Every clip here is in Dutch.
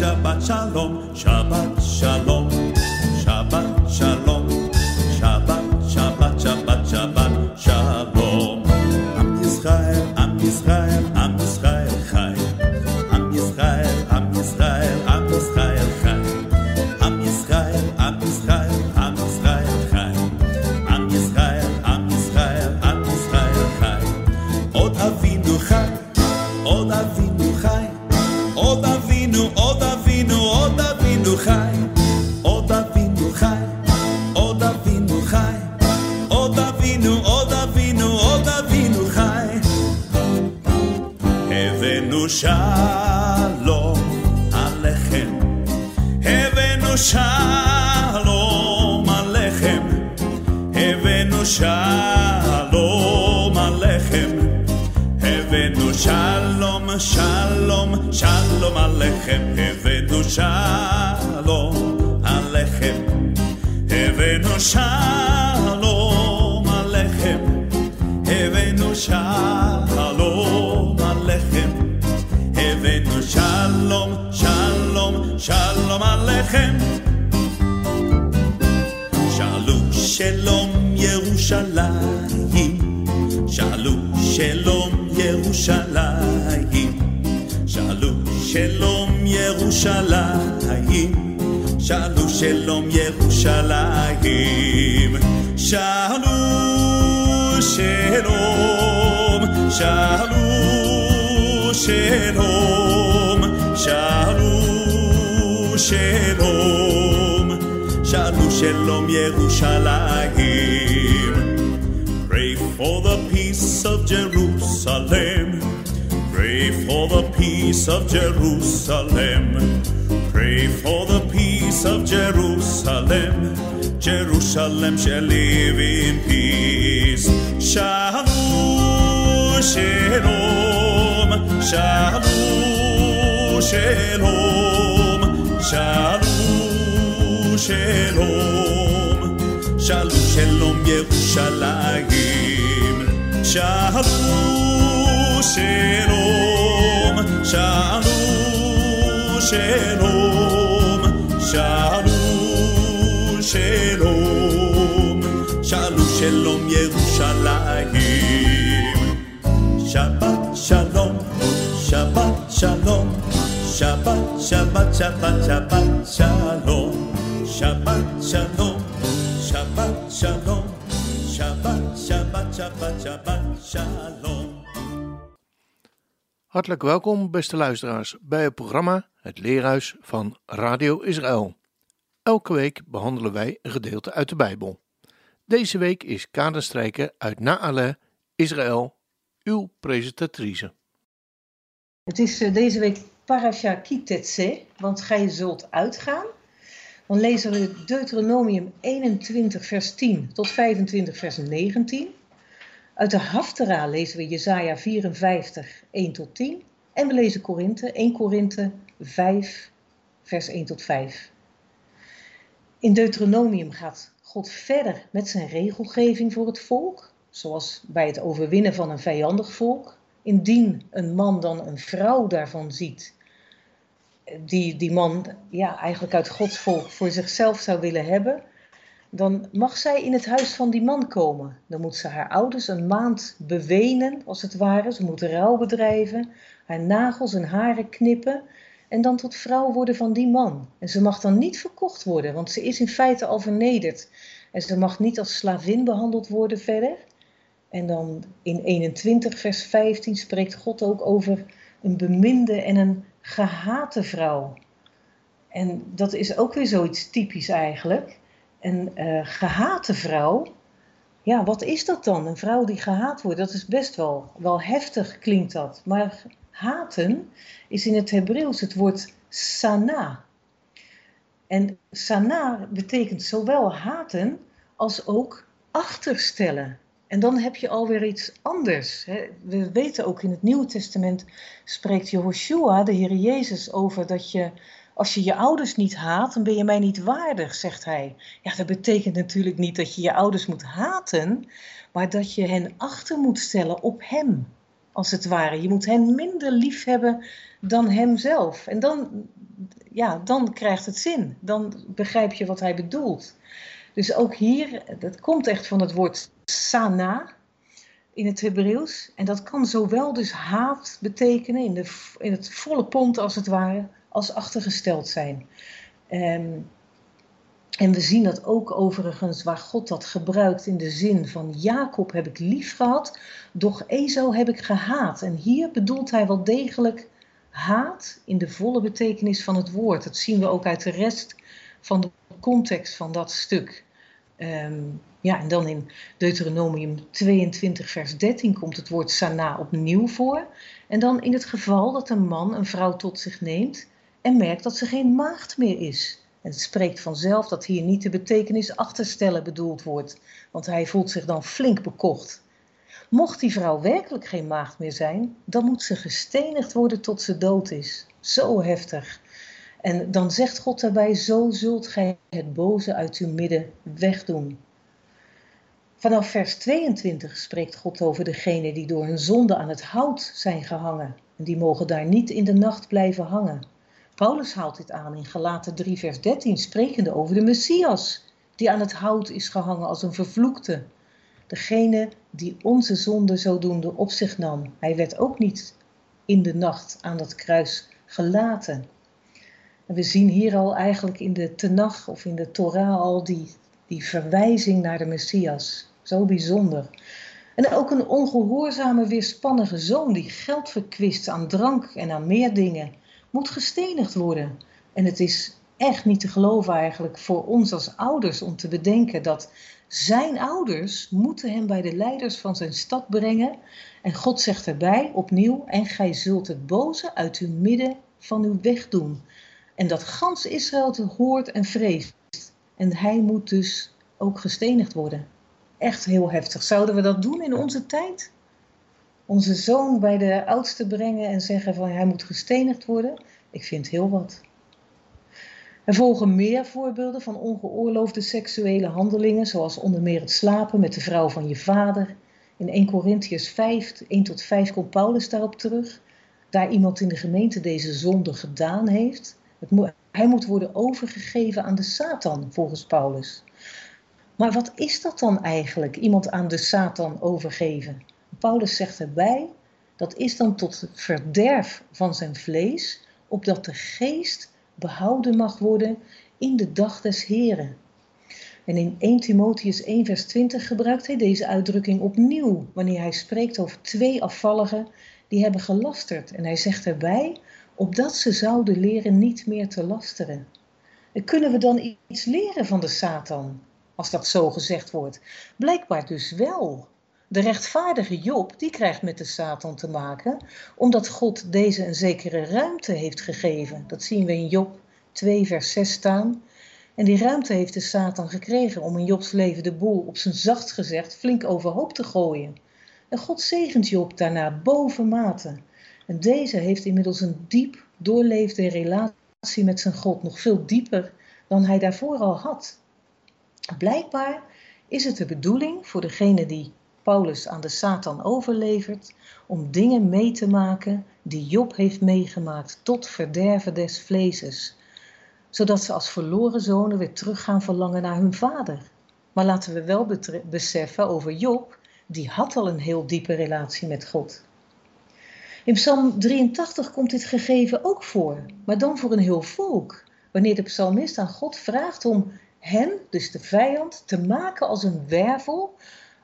Shabbat, Shabbat, Shabbat, shalom alechem. Evenu shalom alechem. Evenu shalom, shalom, shalom alechem. Evenu shalom alechem. Evenu shalom. ירושלים, שאלו שלום ירושלים, שאלו שלום ירושלים, שאלו שלום ירושלים, שאלו שלום, שאלו שלום, שאלו שלום, שאלו שלום ירושלים. For the peace of Jerusalem. Pray for the peace of Jerusalem. Pray for the peace of Jerusalem. Jerusalem shall live in peace. Shalom, shalom, shalom, shalom, shalom, shalom. Shalom, shalom, Yerushalayim. Shalom, shalom, shalom, shalom, shalom, shalom, shalom, shalom, Yerushalayim. Shabbat, shalom, Shabbat, shalom, Shabbat, Shabbat, Shabbat, Shabbat, shalom, Shabbat, shalom. Hartelijk welkom, beste luisteraars, bij het programma Het Leerhuis van Radio Israël. Elke week behandelen wij een gedeelte uit de Bijbel. Deze week is kaderstrijker uit Naale, Israël, uw presentatrice. Het is eh, deze week Parasha Kitetse, want gij zult uitgaan. Dan lezen we Deuteronomium 21, vers 10 tot 25, vers 19. Uit de Haftara lezen we Jesaja 54, 1 tot 10. En we lezen Korinthe, 1 Korinthe 5, vers 1 tot 5. In Deuteronomium gaat God verder met zijn regelgeving voor het volk, zoals bij het overwinnen van een vijandig volk. Indien een man dan een vrouw daarvan ziet, die die man ja, eigenlijk uit Gods volk voor zichzelf zou willen hebben, dan mag zij in het huis van die man komen. Dan moet ze haar ouders een maand bewenen, als het ware. Ze moet rouw bedrijven, haar nagels en haren knippen en dan tot vrouw worden van die man. En ze mag dan niet verkocht worden, want ze is in feite al vernederd. En ze mag niet als slavin behandeld worden verder. En dan in 21 vers 15 spreekt God ook over een beminde en een gehate vrouw. En dat is ook weer zoiets typisch eigenlijk. Een uh, gehate vrouw, ja, wat is dat dan? Een vrouw die gehaat wordt, dat is best wel, wel heftig klinkt dat. Maar haten is in het Hebreeuws het woord sana. En sana betekent zowel haten als ook achterstellen. En dan heb je alweer iets anders. We weten ook in het Nieuwe Testament spreekt Jehoshua, de Heer Jezus, over dat je, als je je ouders niet haat, dan ben je mij niet waardig, zegt hij. Ja, dat betekent natuurlijk niet dat je je ouders moet haten, maar dat je hen achter moet stellen op hem, als het ware. Je moet hen minder lief hebben dan hemzelf. En dan, ja, dan krijgt het zin. Dan begrijp je wat hij bedoelt. Dus ook hier, dat komt echt van het woord sana in het Hebreeuws. En dat kan zowel dus haat betekenen, in, de, in het volle pond als het ware, als achtergesteld zijn. Um, en we zien dat ook overigens waar God dat gebruikt in de zin van Jacob heb ik lief gehad, doch Esau heb ik gehaat. En hier bedoelt hij wel degelijk haat in de volle betekenis van het woord. Dat zien we ook uit de rest van de context van dat stuk. Um, ja, en dan in Deuteronomium 22, vers 13 komt het woord sana opnieuw voor. En dan in het geval dat een man een vrouw tot zich neemt en merkt dat ze geen maagd meer is. En het spreekt vanzelf dat hier niet de betekenis achterstellen bedoeld wordt, want hij voelt zich dan flink bekocht. Mocht die vrouw werkelijk geen maagd meer zijn, dan moet ze gestenigd worden tot ze dood is. Zo heftig. En dan zegt God daarbij: Zo zult gij het boze uit uw midden wegdoen. Vanaf vers 22 spreekt God over degenen die door hun zonde aan het hout zijn gehangen. En die mogen daar niet in de nacht blijven hangen. Paulus haalt dit aan in Galaten 3, vers 13, sprekende over de Messias, die aan het hout is gehangen als een vervloekte. Degene die onze zonde zodoende op zich nam. Hij werd ook niet in de nacht aan dat kruis gelaten. En we zien hier al eigenlijk in de Tenach of in de Torah al die, die verwijzing naar de Messias. Zo bijzonder. En ook een ongehoorzame, weerspannige zoon die geld verkwist aan drank en aan meer dingen moet gestenigd worden. En het is echt niet te geloven eigenlijk voor ons als ouders om te bedenken dat zijn ouders moeten hem bij de leiders van zijn stad brengen. En God zegt erbij opnieuw, en gij zult het boze uit uw midden van uw weg doen. En dat gans Israël het hoort en vreest. En hij moet dus ook gestenigd worden. Echt heel heftig. Zouden we dat doen in onze tijd? Onze zoon bij de oudste brengen en zeggen van hij moet gestenigd worden, ik vind heel wat. Er volgen meer voorbeelden van ongeoorloofde seksuele handelingen, zoals onder meer het slapen met de vrouw van je vader. In 1 Corinthians 5, 1 tot 5 komt Paulus daarop terug. Daar iemand in de gemeente deze zonde gedaan heeft. hij moet worden overgegeven aan de Satan, volgens Paulus. Maar wat is dat dan eigenlijk, iemand aan de Satan overgeven? Paulus zegt erbij, dat is dan tot verderf van zijn vlees, opdat de geest behouden mag worden in de dag des Heren. En in 1 Timotheus 1 vers 20 gebruikt hij deze uitdrukking opnieuw, wanneer hij spreekt over twee afvalligen die hebben gelasterd. En hij zegt erbij, opdat ze zouden leren niet meer te lasteren. En kunnen we dan iets leren van de Satan, als dat zo gezegd wordt? Blijkbaar dus wel. De rechtvaardige Job, die krijgt met de Satan te maken, omdat God deze een zekere ruimte heeft gegeven. Dat zien we in Job 2, vers 6 staan. En die ruimte heeft de Satan gekregen om in Jobs leven de boel op zijn zacht gezegd flink overhoop te gooien. En God zegent Job daarna bovenmate. En deze heeft inmiddels een diep doorleefde relatie met zijn God, nog veel dieper dan hij daarvoor al had. Blijkbaar is het de bedoeling voor degene die Paulus aan de Satan overlevert om dingen mee te maken die Job heeft meegemaakt tot verderven des vleeses, zodat ze als verloren zonen weer terug gaan verlangen naar hun vader. Maar laten we wel beseffen over Job, die had al een heel diepe relatie met God. In Psalm 83 komt dit gegeven ook voor, maar dan voor een heel volk. Wanneer de psalmist aan God vraagt om hen, dus de vijand, te maken als een wervel,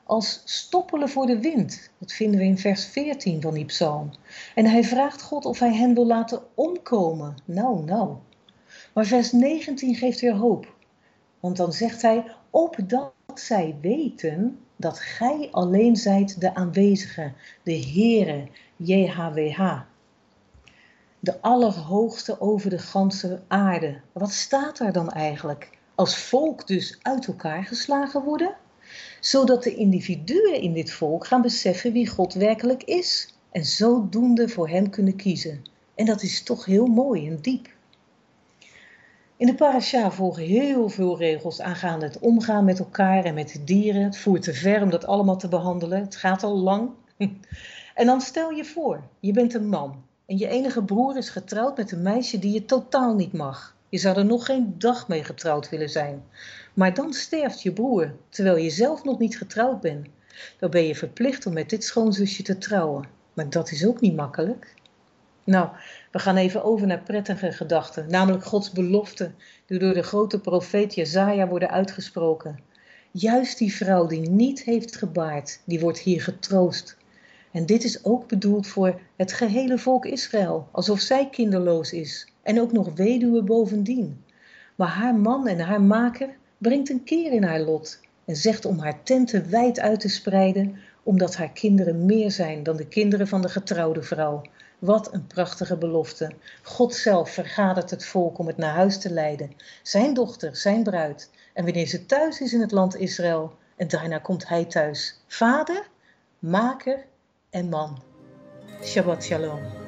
als stoppelen voor de wind. Dat vinden we in vers 14 van die psalm. En hij vraagt God of hij hen wil laten omkomen. Nou, nou. Maar vers 19 geeft weer hoop. Want dan zegt hij, opdat zij weten dat gij alleen zijt de aanwezige, de Heere, JHWH. De Allerhoogste over de ganse aarde. Wat staat daar dan eigenlijk? Als volk dus uit elkaar geslagen worden? zodat de individuen in dit volk gaan beseffen wie God werkelijk is en zodoende voor Hem kunnen kiezen. En dat is toch heel mooi en diep. In de parasha volgen heel veel regels aangaande het omgaan met elkaar en met de dieren. Het voert te ver om dat allemaal te behandelen. Het gaat al lang. En dan stel je voor, je bent een man en je enige broer is getrouwd met een meisje die je totaal niet mag. Je zou er nog geen dag mee getrouwd willen zijn. Maar dan sterft je broer, terwijl je zelf nog niet getrouwd bent. Dan ben je verplicht om met dit schoonzusje te trouwen. Maar dat is ook niet makkelijk. Nou, we gaan even over naar prettige gedachten, namelijk Gods beloften, die door de grote profeet Jezaja worden uitgesproken. Juist die vrouw die niet heeft gebaard, die wordt hier getroost. En dit is ook bedoeld voor het gehele volk Israël, alsof zij kinderloos is en ook nog weduwe bovendien. Maar haar man en haar maker, brengt een keer in haar lot en zegt om haar tenten wijd uit te spreiden, omdat haar kinderen meer zijn dan de kinderen van de getrouwde vrouw. Wat een prachtige belofte. God zelf vergadert het volk om het naar huis te leiden. Zijn dochter, zijn bruid. En wanneer ze thuis is in het land Israël, en daarna komt hij thuis. Vader, maker en man. Shabbat shalom.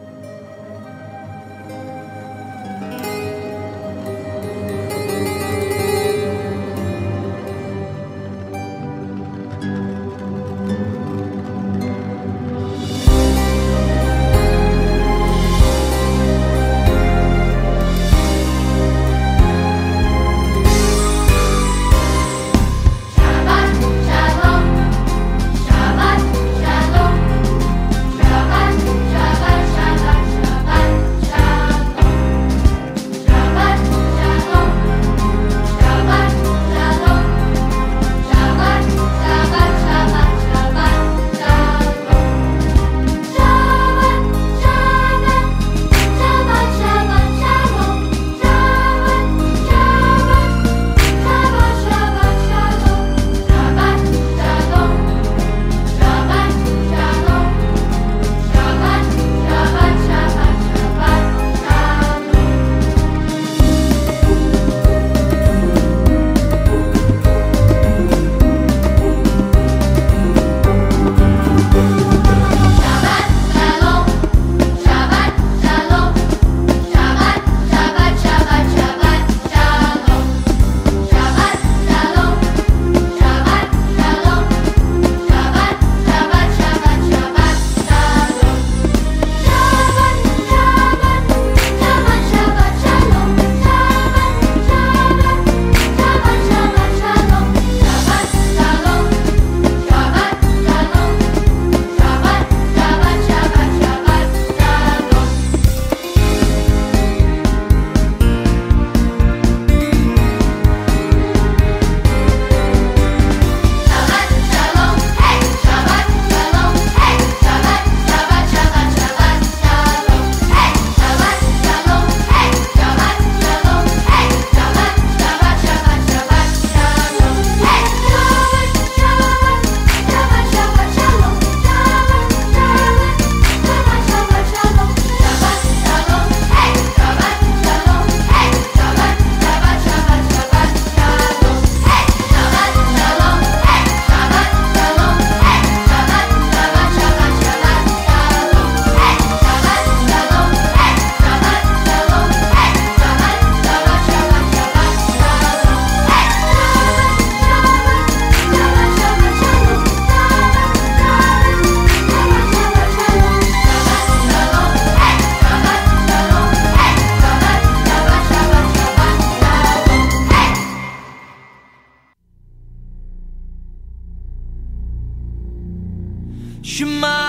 Shema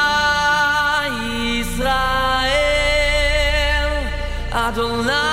Yisrael Adonai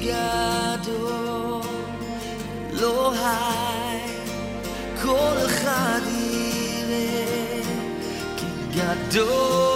כי גדול, אלוהי, כל אחד יראה כי גדול